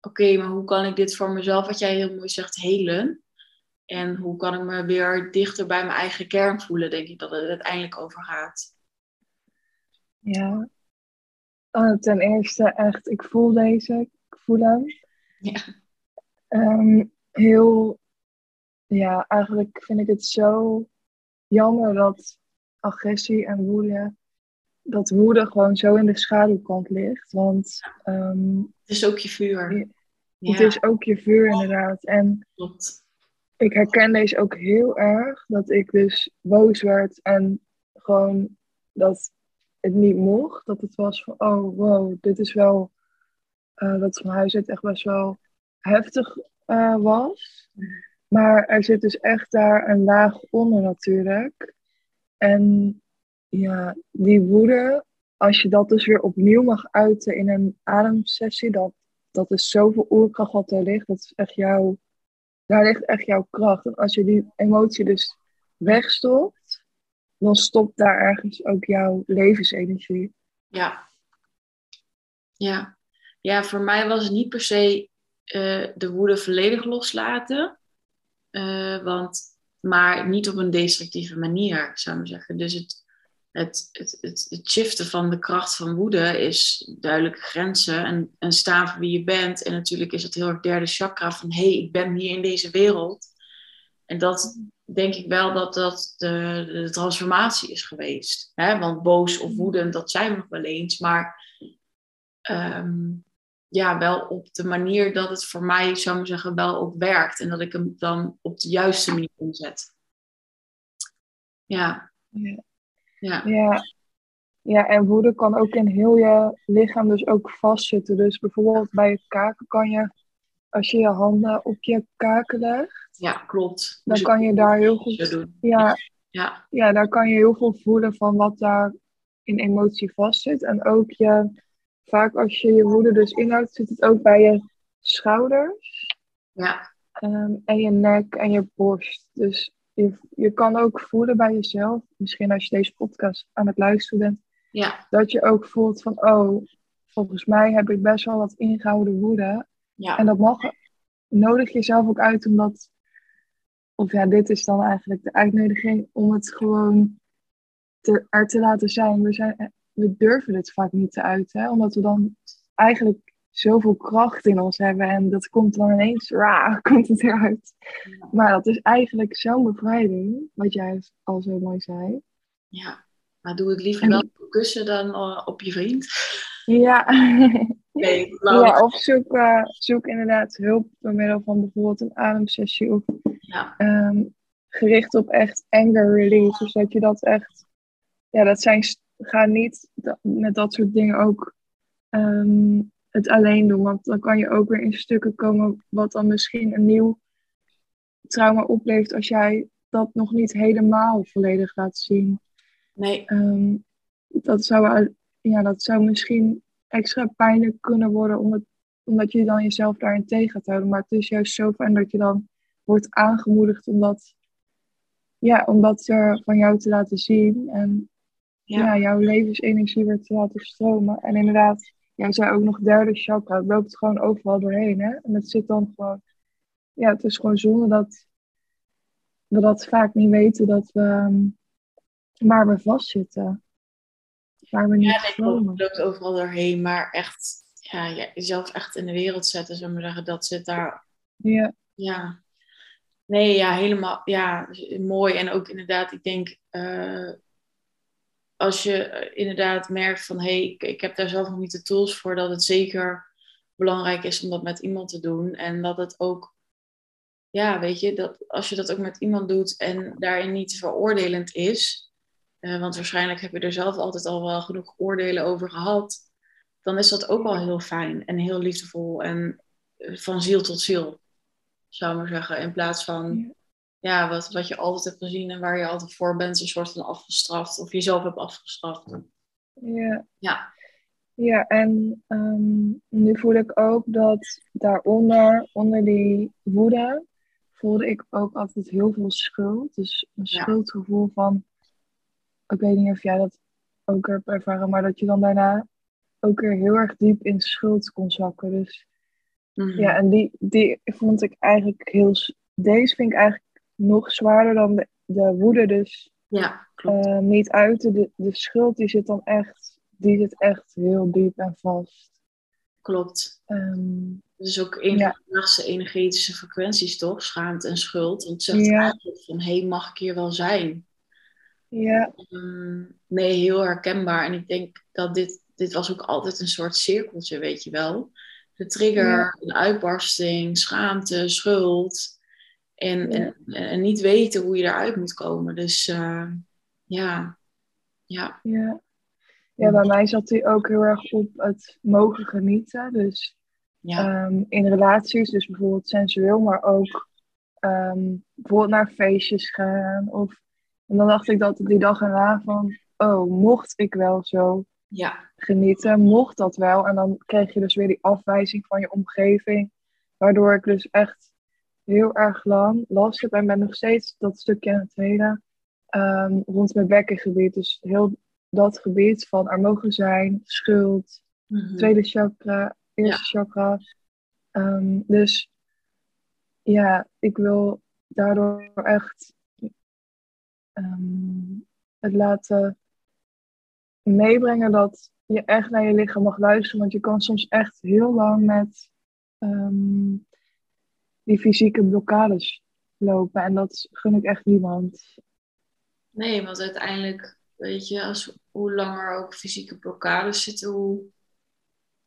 oké, maar hoe kan ik dit voor mezelf, wat jij heel mooi zegt, helen? En hoe kan ik me weer dichter bij mijn eigen kern voelen, denk ik dat het uiteindelijk over gaat. Ja, uh, ten eerste echt, ik voel deze, ik voel hem. Ja. Um, heel, ja, eigenlijk vind ik het zo jammer dat agressie en woede, dat woede gewoon zo in de schaduwkant ligt. Want um, het is ook je vuur. Het is ook je vuur, inderdaad. En Klopt ik herken deze ook heel erg. Dat ik dus boos werd en gewoon dat het niet mocht. Dat het was van, oh wow, dit is wel, uh, dat van huis uit echt best wel heftig uh, was. Maar er zit dus echt daar een laag onder natuurlijk. En ja, die woede, als je dat dus weer opnieuw mag uiten in een ademsessie, dat, dat is zoveel oerkracht wat er ligt. Dat is echt jouw daar ligt echt jouw kracht. En als je die emotie dus wegstopt, dan stopt daar ergens ook jouw levensenergie. Ja. Ja. Ja, voor mij was het niet per se uh, de woede volledig loslaten. Uh, want, maar niet op een destructieve manier, zou ik zeggen. Dus het, het, het, het, het, shiften van de kracht van woede is duidelijke grenzen en, en staan voor wie je bent. En natuurlijk is het heel erg derde chakra van hé, hey, ik ben hier in deze wereld. En dat denk ik wel dat dat de, de transformatie is geweest. Hè? Want boos of woedend, dat zijn we nog wel eens. Maar ehm, ja, wel op de manier dat het voor mij, zou ik zeggen, wel ook werkt. En dat ik hem dan op de juiste manier inzet. Ja. ja. Ja. ja. Ja, en woede kan ook in heel je lichaam dus ook vastzitten. Dus bijvoorbeeld bij het kaken kan je, als je je handen op je kaken legt. Ja, klopt. Dan kan je daar heel goed... Ja, ja. ja, daar kan je heel veel voelen van wat daar in emotie vastzit. En ook je, vaak als je je woede dus inhoudt, zit het ook bij je schouders. Ja. Ehm, en je nek en je borst. Dus je, je kan ook voelen bij jezelf, misschien als je deze podcast aan het luisteren bent, ja. dat je ook voelt van, oh, volgens mij heb ik best wel wat ingehouden woede. Ja. En dat mag, nodig jezelf ook uit om dat, of ja, dit is dan eigenlijk de uitnodiging om het gewoon te, er te laten zijn. We, zijn. we durven het vaak niet te uiten, omdat we dan eigenlijk zoveel kracht in ons hebben. En dat komt dan ineens, raar, (laughs) komt het eruit. Maar dat is eigenlijk zo'n bevrijding, wat jij al zo mooi zei. Ja, maar doe het liever wel op kussen dan uh, op je vriend. Ja. (laughs) (laughs) Nee, ja of zoek, uh, zoek inderdaad hulp door middel van bijvoorbeeld een ademsessie of ja. um, gericht op echt anger release. Dus dat je dat echt, ja, dat zijn, ga niet met dat soort dingen ook um, het alleen doen. Want dan kan je ook weer in stukken komen wat dan misschien een nieuw trauma oplevert als jij dat nog niet helemaal volledig laat zien. Nee. Ehm, dat, zou, ja, dat zou misschien extra pijnlijk kunnen worden omdat, omdat je dan jezelf daarin tegen gaat houden. Maar het is juist zo fijn dat je dan wordt aangemoedigd om dat, ja, om dat er van jou te laten zien. En ja. ja jouw levensenergie weer te laten stromen. En inderdaad, jij zei ook nog derde chakra. Het loopt gewoon overal doorheen. Hè? En het zit dan gewoon. Ja, het is gewoon zonde dat. we dat vaak niet weten dat we ehm, waar we vastzitten. Waar we niet ja, ik loopt overal doorheen, maar echt ja, jezelf echt in de wereld zetten, zullen we zeggen, dat zit daar. Ja. Ja. Nee, ja, helemaal, ja, mooi. En ook inderdaad, ik denk, uh, als je eh, inderdaad merkt van, hé, hey, ik, ik heb daar zelf nog niet de tools voor, dat het zeker belangrijk is om dat met iemand te doen. En dat het ook, ja, weet je, dat als je dat ook met iemand doet en daarin niet veroordelend is, uh, want waarschijnlijk heb je er zelf altijd al wel genoeg oordelen over gehad, dan is dat ook wel heel fijn en heel liefdevol en eh, van ziel tot ziel, zou ik maar zeggen. In plaats van, ja, wat, wat je altijd hebt gezien en waar je altijd voor bent, een soort van afgestraft of jezelf hebt afgestraft. Ja. Ja. Ja, en um, nu voel ik ook dat daaronder, onder die woede, voelde ik ook altijd heel veel schuld. Dus een schuldgevoel van, ik weet niet of jij dat ook hebt ervaren, maar dat je dan daarna ook weer heel erg diep in schuld kon zakken. Dus mhm. ja, en die, die vond ik eigenlijk heel, deze vind ik eigenlijk nog zwaarder dan de, de woede. Dus ja, klopt. Uh, niet uiten, de, de schuld die zit dan echt die zit echt heel diep en vast. Klopt. Um, is ook een van de laagste energetische frequenties, toch? Schaamte en schuld. Want het zegt ja. eigenlijk van, hé, hey, mag ik hier wel zijn? Ja. Um, nee, heel herkenbaar. En ik denk dat dit, dit was ook altijd een soort cirkeltje, weet je wel. De trigger, ja. een uitbarsting, schaamte, schuld. En, ja. en, en, niet weten hoe je eruit moet komen. Dus uh, ja. Ja. ja. Ja, bij mij zat hij ook heel erg op het mogen genieten. Dus ja. um, in relaties, dus bijvoorbeeld sensueel, maar ook um, bijvoorbeeld naar feestjes gaan. Of, en dan dacht ik dat die dag erna van, oh, mocht ik wel zo ja. genieten? Mocht dat wel? En dan kreeg je dus weer die afwijzing van je omgeving. Waardoor ik dus echt heel erg lang last heb en ben nog steeds dat stukje aan het tweede um, rond mijn bekkengebied. Dus heel dat gebied van er mogen zijn, schuld, mm-hmm. tweede chakra, eerste chakra. Um, dus ja, ik wil daardoor echt um, het laten meebrengen dat je echt naar je lichaam mag luisteren. Want je kan soms echt heel lang met um, die fysieke blokkades lopen. En dat gun ik echt niemand. Nee, want uiteindelijk Weet je, als, hoe langer ook fysieke blokkades zitten, hoe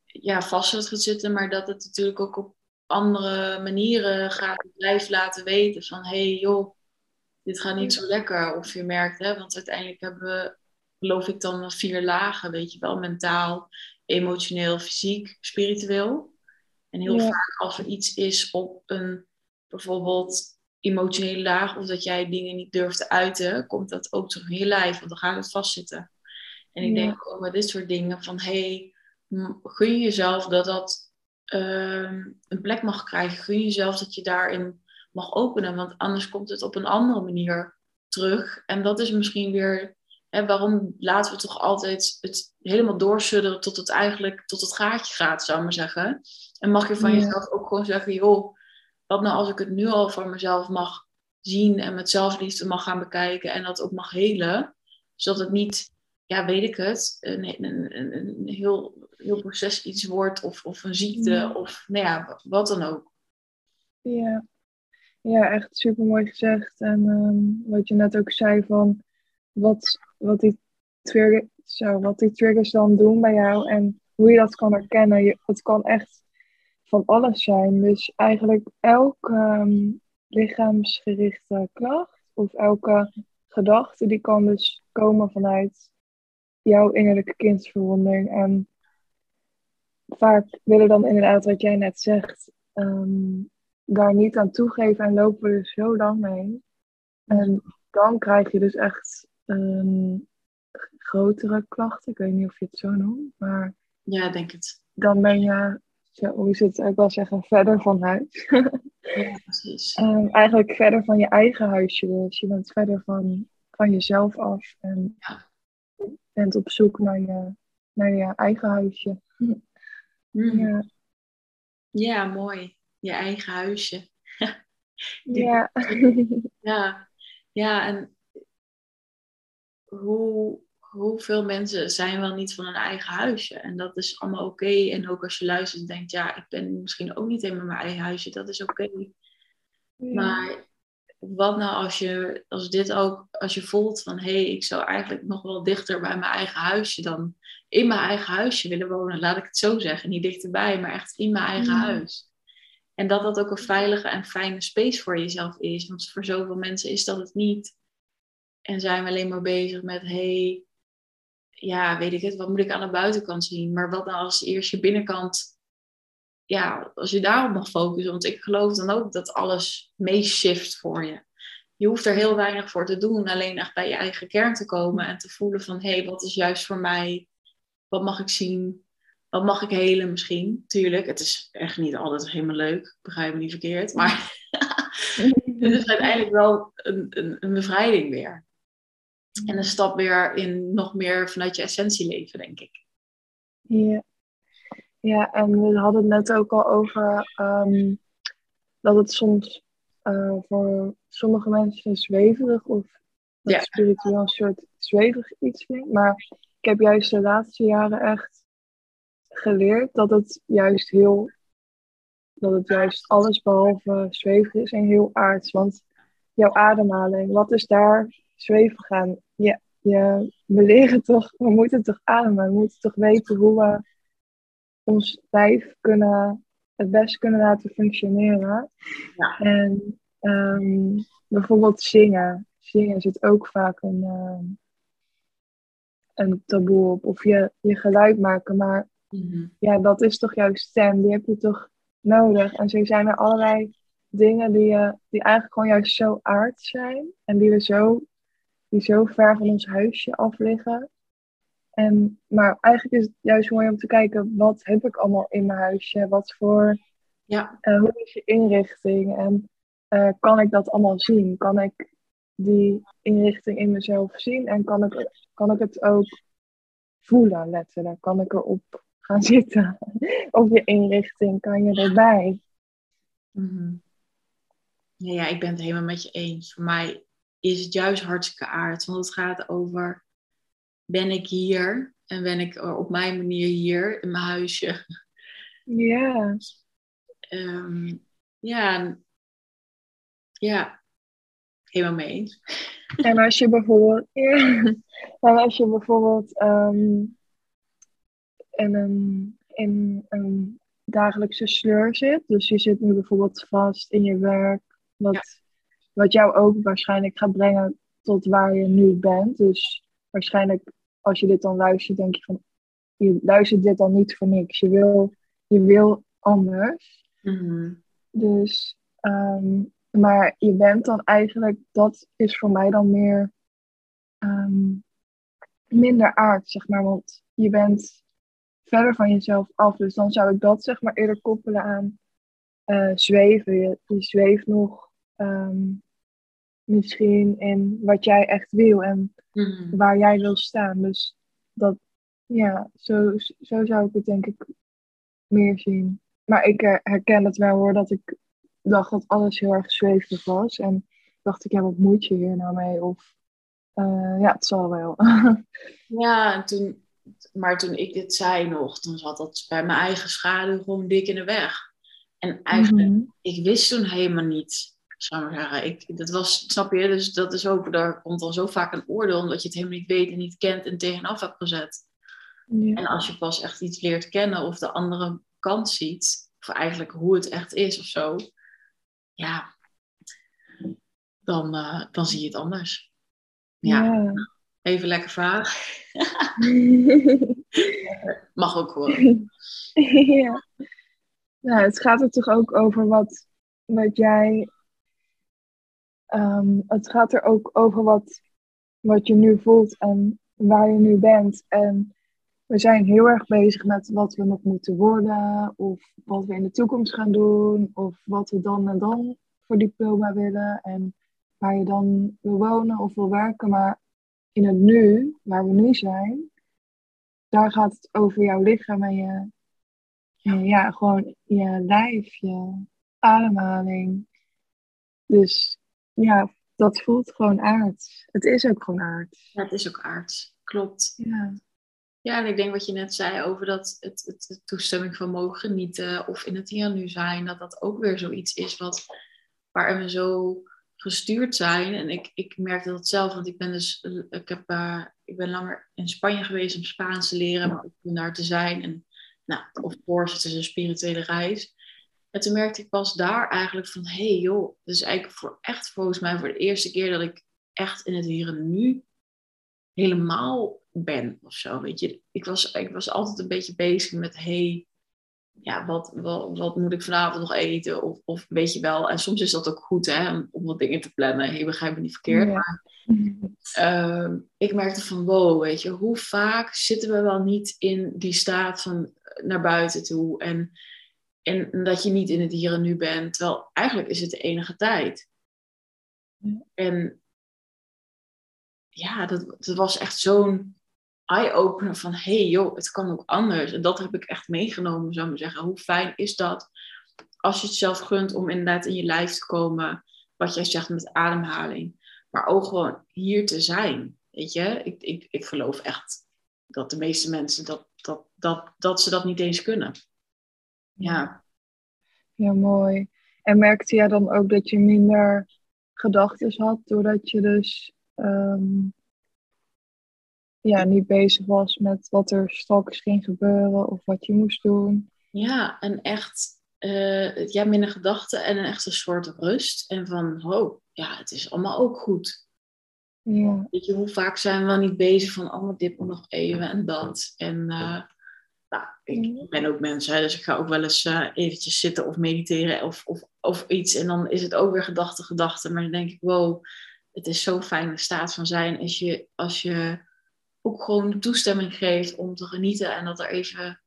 ja, vast het gaat zitten. Maar dat het natuurlijk ook op andere manieren gaat blijven laten weten van... hé hey, joh, dit gaat niet zo lekker. Of je merkt, hè, want uiteindelijk hebben we, geloof ik dan, vier lagen. Weet je wel, mentaal, emotioneel, fysiek, spiritueel. En heel vaak als er iets is op een bijvoorbeeld emotionele laag of dat jij dingen niet durft te uiten, komt dat ook terug in je lijf, want dan gaat het vastzitten. En ik denk ook met dit soort dingen van, hey, gun je jezelf dat dat uh, een plek mag krijgen. Gun je jezelf dat je daarin mag openen, want anders komt het op een andere manier terug. En dat is misschien weer, hè, waarom laten we toch altijd het helemaal doorsudderen tot het eigenlijk tot het gaatje gaat, zou ik maar zeggen. En mag je van jezelf ook gewoon zeggen, joh, wat nou als ik het nu al voor mezelf mag zien en met zelfliefde mag gaan bekijken en dat ook mag helen, zodat het niet, ja, weet ik het, een, een, een, een heel, heel proces iets wordt of, of een ziekte of nou ja, wat dan ook. Ja, ja echt super mooi gezegd. En um, wat je net ook zei van wat, wat, die trigger, zo, wat die triggers dan doen bij jou en hoe je dat kan herkennen. Je, het kan echt van alles zijn. Dus eigenlijk elke um, lichaamsgerichte klacht of elke gedachte, die kan dus komen vanuit jouw innerlijke kindsverwondering. En vaak willen dan inderdaad, wat jij net zegt, um, daar niet aan toegeven en lopen we er zo lang mee. En dan krijg je dus echt um, grotere klachten. Ik weet niet of je het zo noemt, maar. Ja, denk het. Dan ben je zo, hoe zit het ook wel zeggen, verder van huis. (laughs) ja, precies. Um, eigenlijk verder van je eigen huisje. Dus je bent verder van, van jezelf af en ja. bent op zoek naar je, naar je eigen huisje. Mm. Ja. ja, mooi. Je eigen huisje. (laughs) ja. (laughs) ja. Ja, en hoe, hoeveel mensen zijn wel niet van een eigen huisje? En dat is allemaal oké. En ook als je luistert en denkt, ja, ik ben misschien ook niet helemaal mijn eigen huisje, dat is oké. Maar wat nou als je, als dit ook, als je voelt van hé, hey, ik zou eigenlijk nog wel dichter bij mijn eigen huisje dan in mijn eigen huisje willen wonen, laat ik het zo zeggen. Niet dichterbij, maar echt in mijn eigen huis. En dat dat ook een veilige en fijne space voor jezelf is. Want voor zoveel mensen is dat het niet. En zijn we alleen maar bezig met hey, ja, weet ik het, wat moet ik aan de buitenkant zien? Maar wat nou als eerst je binnenkant ja, als je daarop mag focussen, want ik geloof dan ook dat alles meeshift voor je. Je hoeft er heel weinig voor te doen, alleen echt bij je eigen kern te komen en te voelen van, hé, hey, wat is juist voor mij? Wat mag ik zien? Wat mag ik helen misschien? Tuurlijk, het is echt niet altijd helemaal leuk, begrijp me niet verkeerd, maar (laughs) het is uiteindelijk wel een, een, een bevrijding weer. En een stap weer in nog meer vanuit je essentie leven, denk ik. Ja. Ja, en we hadden het net ook al over um, dat het soms uh, voor sommige mensen zweverig of ja. spiritueel een soort zweverig iets vindt. Maar ik heb juist de laatste jaren echt geleerd dat het juist heel, dat het juist alles behalve zweverig is en heel aards. Want jouw ademhaling, wat is daar zweverig aan? Ja, je, we leren toch, we moeten toch ademen, we moeten toch weten hoe we ons lijf kunnen, het best kunnen laten functioneren. Ja. En um, bijvoorbeeld zingen. Zingen zit ook vaak een, um, een taboe op. Of je, je geluid maken. Maar mm-hmm. ja, dat is toch jouw stem. Die heb je toch nodig. En zo zijn er allerlei dingen die, uh, die eigenlijk gewoon juist zo aard zijn. En die, we zo, die zo ver van ons huisje af liggen. En, maar eigenlijk is het juist mooi om te kijken, wat heb ik allemaal in mijn huisje? Wat voor, ja. Uh, hoe is je inrichting? En uh, kan ik dat allemaal zien? Kan ik die inrichting in mezelf zien? En kan ik, kan ik het ook voelen, letterlijk? Kan ik erop gaan zitten? of je inrichting, kan je erbij? Mm ja, ja, ik ben het helemaal met je eens. Voor mij is het juist hartstikke aard. Want het gaat over ben ik hier en ben ik op mijn manier hier in mijn huisje. Ja. Um, ja, ja, helemaal mee eens. En als je bijvoorbeeld, (laughs) en als je bijvoorbeeld um, in, een, in een dagelijkse sleur zit, dus je zit nu bijvoorbeeld vast in je werk, wat, wat jou ook waarschijnlijk gaat brengen tot waar je nu bent. Dus waarschijnlijk als je dit dan luistert, denk je van, je luistert dit dan niet voor niks. Je wil, je wil anders. Mhm. Dus, ehm, maar je bent dan eigenlijk, dat is voor mij dan meer ehm, minder aard, zeg maar. Want je bent verder van jezelf af. Dus dan zou ik dat zeg maar eerder koppelen aan uh, zweven. Je, je, zweeft nog ehm, misschien in wat jij echt wil en mhm. waar jij wil staan. Dus dat, ja, zo, zo zou ik het denk ik meer zien. Maar ik herken het wel hoor, dat ik dacht dat alles heel erg zweefig was. En dacht ik, ja, wat moet je hier nou mee? Of, uh, ja, het zal wel. (laughs) ja, en toen, maar toen ik dit zei nog, toen zat dat bij mijn eigen schaduw gewoon dik in de weg. En eigenlijk, mm ik wist toen helemaal niet zou maar zeggen. Ik, dat was, snap je, dus dat is ook, daar komt dan zo vaak een oordeel, omdat je het helemaal niet weet en niet kent en tegenaf hebt gezet. Ja. En als je pas echt iets leert kennen of de andere kant ziet, of eigenlijk hoe het echt is of zo, ja, dan, uh, dan zie je het anders. Ja, ja. Even lekker vraag. (laughs) Mag ook gewoon. (laughs) ja. Nou, het gaat er toch ook over wat, wat jij Um, het gaat er ook over wat, wat je nu voelt en waar je nu bent. En we zijn heel erg bezig met wat we nog moeten worden, of wat we in de toekomst gaan doen, of wat we dan en dan voor diploma willen en waar je dan wil wonen of wil werken. Maar in het nu, waar we nu zijn, daar gaat het over jouw lichaam en je, ja, gewoon je lijf, je ademhaling. Dus ja, dat voelt gewoon aards. Het is ook gewoon aards. Ja, het is ook aards. Klopt. Ja. Ja, en ik denk wat je net zei over dat het, het, het toestemming van mogen genieten of in het hier en nu zijn, dat dat ook weer zoiets is wat, waarin we zo gestuurd zijn. En ik, ik merkte dat zelf, want ik ben dus, ik, heb, uh, ik ben langer in Spanje geweest om Spaans te leren, maar ook om daar te zijn. En nou, of course, het is een spirituele reis. En toen merkte ik pas daar eigenlijk van, hé hey joh, dus eigenlijk voor echt volgens mij voor de eerste keer dat ik echt in het hier en nu helemaal ben of zo. Weet je, ik was, ik was altijd een beetje bezig met, hey, ja, wat, wat, wat moet ik vanavond nog eten? Of, of weet je wel, en soms is dat ook goed hè, om, wat dingen te plannen. Hey, begrijp me niet verkeerd. Maar uh, ik merkte van, wow, weet je, hoe vaak zitten we wel niet in die staat van naar buiten toe en, en dat je niet in het hier en nu bent. Terwijl eigenlijk is het de enige tijd. En ja, dat, dat was echt zo'n eye-opener van, hey, joh, het kan ook anders. En dat heb ik echt meegenomen, zou ik maar zeggen. Hoe fijn is dat als je het zelf gunt om inderdaad in je lijf te komen, wat jij zegt met ademhaling. Maar ook gewoon hier te zijn, weet je. Ik, ik, ik geloof echt dat de meeste mensen dat, dat, dat, dat ze dat niet eens kunnen. Ja. Ja, mooi. En merkte jij dan ook dat je minder gedachten had, doordat je dus ehm, ja, niet bezig was met wat er straks ging gebeuren of wat je moest doen. Ja, en echt uh, ja, minder gedachten en een echte soort rust. En van, oh, ja, het is allemaal ook goed. Ja. Weet je, hoe vaak zijn we niet bezig van, oh, dit moet nog even en dat. En uh, nou, ik ben ook mensen, dus ik ga ook wel eens uh, eventjes zitten of mediteren of, of, of iets. En dan is het ook weer gedachte, gedachte. Maar dan denk ik, wow, het is zo'n fijne staat van zijn als je, als je ook gewoon toestemming geeft om te genieten en dat er even,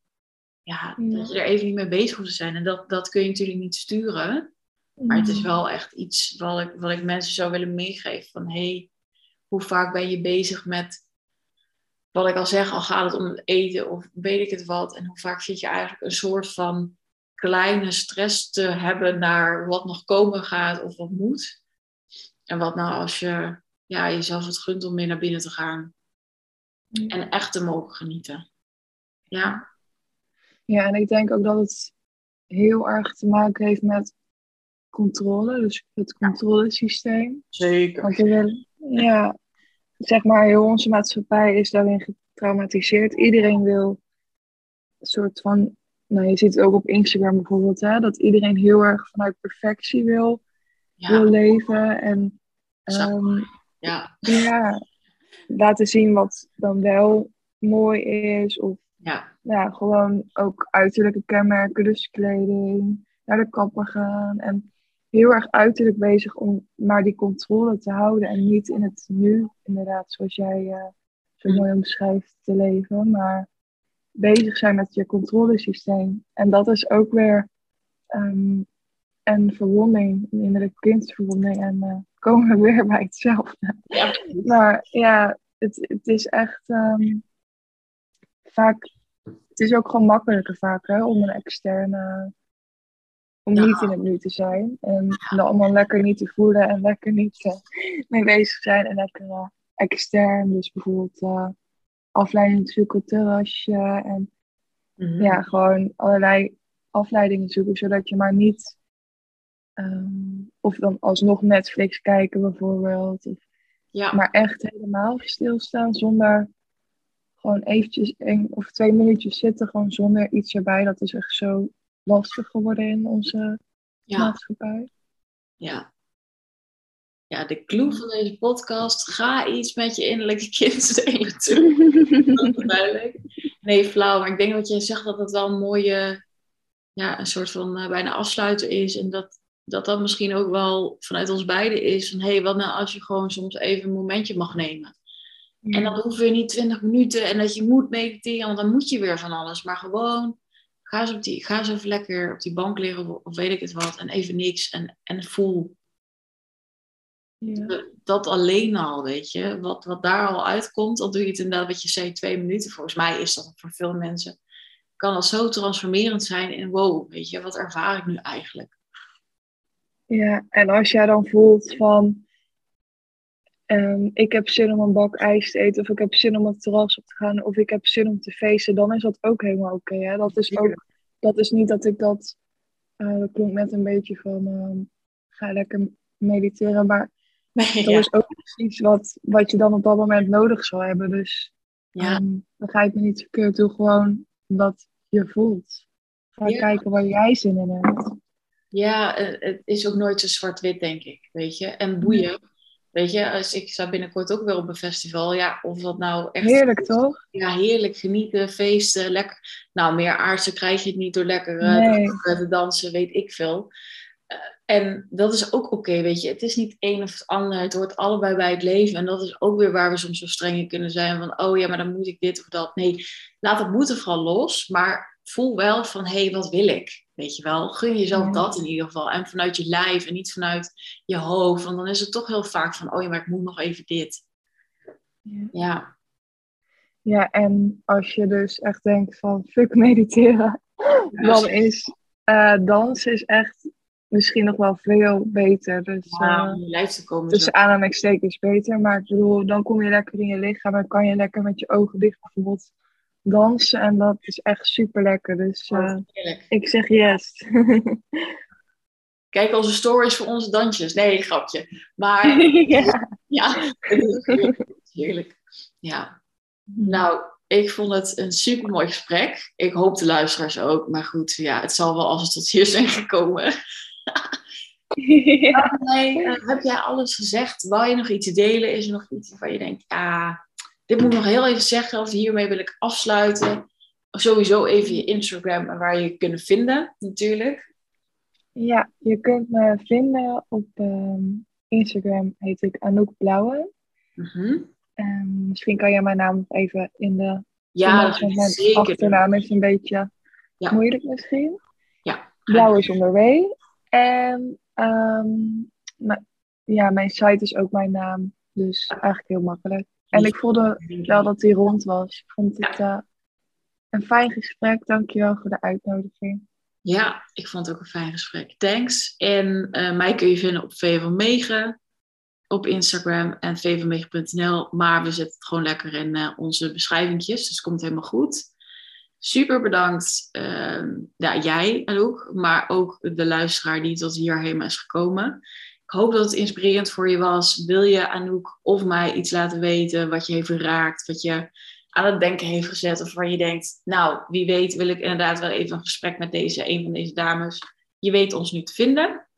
ja, dat je er even niet mee bezig hoeft te zijn. En dat, dat kun je natuurlijk niet sturen. Maar het is wel echt iets wat ik, wat ik mensen zou willen meegeven. Van hey, hoe vaak ben je bezig met wat ik al zeg, al gaat het om het eten of weet ik het wat. En hoe vaak zit je eigenlijk een soort van kleine stress te hebben naar wat nog komen gaat of wat moet. En wat nou als je ja, jezelf het gunt om mee naar binnen te gaan. En echt te mogen genieten. Ja. Ja, en ik denk ook dat het heel erg te maken heeft met controle. Dus het controlesysteem. Zeker. Want je wil, ja, zeg maar, heel onze maatschappij is daarin getraumatiseerd. Iedereen wil een soort van, nou je ziet het ook op Instagram bijvoorbeeld, hè, dat iedereen heel erg vanuit perfectie wil, wil leven. En um, ja. ja, laten zien wat dan wel mooi is. Of ja. ja, gewoon ook uiterlijke kenmerken, dus kleding, naar de kapper gaan. En heel erg uiterlijk bezig om maar die controle te houden en niet in het nu, inderdaad, zoals jij uh, zo mooi omschrijft, te leven. Maar bezig zijn met je controlesysteem. En dat is ook weer um, een verwonding, een innerlijke kindverwonding. En uh, komen we (laughs) weer bij hetzelfde. Ja. Maar ja, het, het is echt um, vaak. Het is ook gewoon makkelijker vaak hè, om een externe. Om Ja. niet in het nu te zijn. En dan allemaal lekker niet te voelen en lekker niet eh, mee bezig zijn. En lekker eh, extern. Dus bijvoorbeeld eh afleiding zoeken terrasje. En Mhm. ja, gewoon allerlei afleidingen zoeken. Zodat je maar niet. Ehm, of dan alsnog Netflix kijken bijvoorbeeld. Of ja. maar echt helemaal stilstaan zonder gewoon eventjes één of twee minuutjes zitten, gewoon zonder iets erbij. Dat is echt zo lastig geworden in onze ja. maatschappij. Ja. Ja, de clue van deze podcast. Ga iets met je innerlijke kind (laughs) delen. toe. Dat is duidelijk. Nee, flauw. Maar ik denk dat jij zegt dat het wel een mooie, ja, een soort van eh, bijna afsluiter is. En dat, dat dat misschien ook wel vanuit ons beiden is. Van hé, hey, wat nou als je gewoon soms even een momentje mag nemen. En dan hoef je niet 20 minuten en dat je moet mediteren, want dan moet je weer van alles. Maar gewoon, ga eens, op die, ga eens even lekker op die bank liggen of, weet ik het wat. En even niks en, en voel. Ja. Dat alleen al, weet je. Wat, wat daar al uitkomt, dan doe je het inderdaad wat je zei, twee minuten. Volgens mij is dat voor veel mensen, kan dat zo transformerend zijn in wow, weet je, wat ervaar ik nu eigenlijk? Ja, en als jij dan voelt van, ehm, ik heb zin om een bak ijs te eten, of ik heb zin om het terras op te gaan, of ik heb zin om te feesten, dan is dat ook helemaal oké. dat is ook, dat is niet dat ik dat, uh, dat klonk net een beetje van, ehm, ga lekker mediteren, maar (laughs) Nee, dat ja. is ook iets wat, wat je dan op dat moment nodig zal hebben. Dus Ja. ehm, begrijp me niet verkeerd, doe gewoon wat je voelt. Ga Ja. kijken waar jij zin in hebt. Ja, eh, het is ook nooit zo zwart-wit, denk ik. Weet je, en boeien. Weet je, als ik sta binnenkort ook weer op een festival. Ja, of dat nou echt. Heerlijk toch? Ja, heerlijk genieten, feesten, lekker. Nou, meer aardse krijg je het niet door lekker eh, Nee. te, dansen, weet ik veel. Eh, en dat is ook oké, weet je. Het is niet één of het ander. Het hoort allebei bij het leven. En dat is ook weer waar we soms zo streng in kunnen zijn. Van, oh ja, maar dan moet ik dit of dat. Nee, laat het moeten vooral los. Maar voel wel van, hé, hey, wat wil ik? Weet je wel, gun jezelf dat in ieder geval. En vanuit je lijf en niet vanuit je hoofd. Want dan is het toch heel vaak van, oh ja, maar ik moet nog even dit. Ja. Ja, Ja, en als je dus echt denkt van fuck (laughs) mediteren, dan is eh dansen is echt misschien nog wel veel beter. Dus ja, eh, om je lijf te komen. tussen aanhalingstekens beter. Maar ik bedoel, dan kom je lekker in je lichaam en kan je lekker met je ogen dicht bijvoorbeeld dansen. En dat is echt super lekker. Dus eh, Heerlijk. ik zeg yes. Kijk onze stories voor onze dansjes. Nee, grapje. Maar (laughs) ja. ja, heerlijk. Ja. Nou, ik vond het een super mooi gesprek. Ik hoop de luisteraars ook. Maar goed, ja, het zal wel als het tot hier zijn gekomen. (laughs) ja. Nee, eh, heb jij alles gezegd? Wou je nog iets delen? Is er nog iets waarvan je denkt, ja, dit moet ik nog heel even zeggen. Of hiermee wil ik afsluiten. Sowieso even je Instagram en waar je je kunnen vinden, natuurlijk. Ja, je kunt me vinden op ehm, Instagram, heet ik Anouk Blauwe. Mhm. En misschien kan jij mijn naam nog even in de Ja, want zeker. achternaam is een beetje Ja. moeilijk misschien. Ja. Blauw is onder W. En ehm, ja, mijn site is ook mijn naam. Dus eigenlijk heel makkelijk. En ik voelde wel dat die rond was. Ik vond het eh, een fijn gesprek. Dankjewel voor de uitnodiging. Ja, ik vond het ook een fijn gesprek. Thanks. En eh, mij kun je vinden op V van Megen op Instagram en vvanmegen.nl. Maar we zetten het gewoon lekker in eh, onze beschrijvingjes. Dus het komt helemaal goed. Super bedankt, ehm, ja, jij Anouk, maar ook de luisteraar die tot hierheen is gekomen. Ik hoop dat het inspirerend voor je was. Wil je Anouk of mij iets laten weten wat je heeft geraakt, wat je aan het denken heeft gezet of waar je denkt, nou, wie weet wil ik inderdaad wel even een gesprek met deze, een van deze dames. Je weet ons nu te vinden.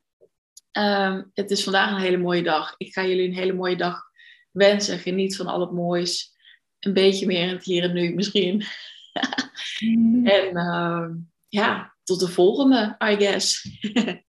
Ehm, het is vandaag een hele mooie dag. Ik ga jullie een hele mooie dag wensen. Geniet van al het moois. Een beetje meer in het hier en nu misschien. (laughs) En ehm, ja, tot de volgende, I guess. (laughs)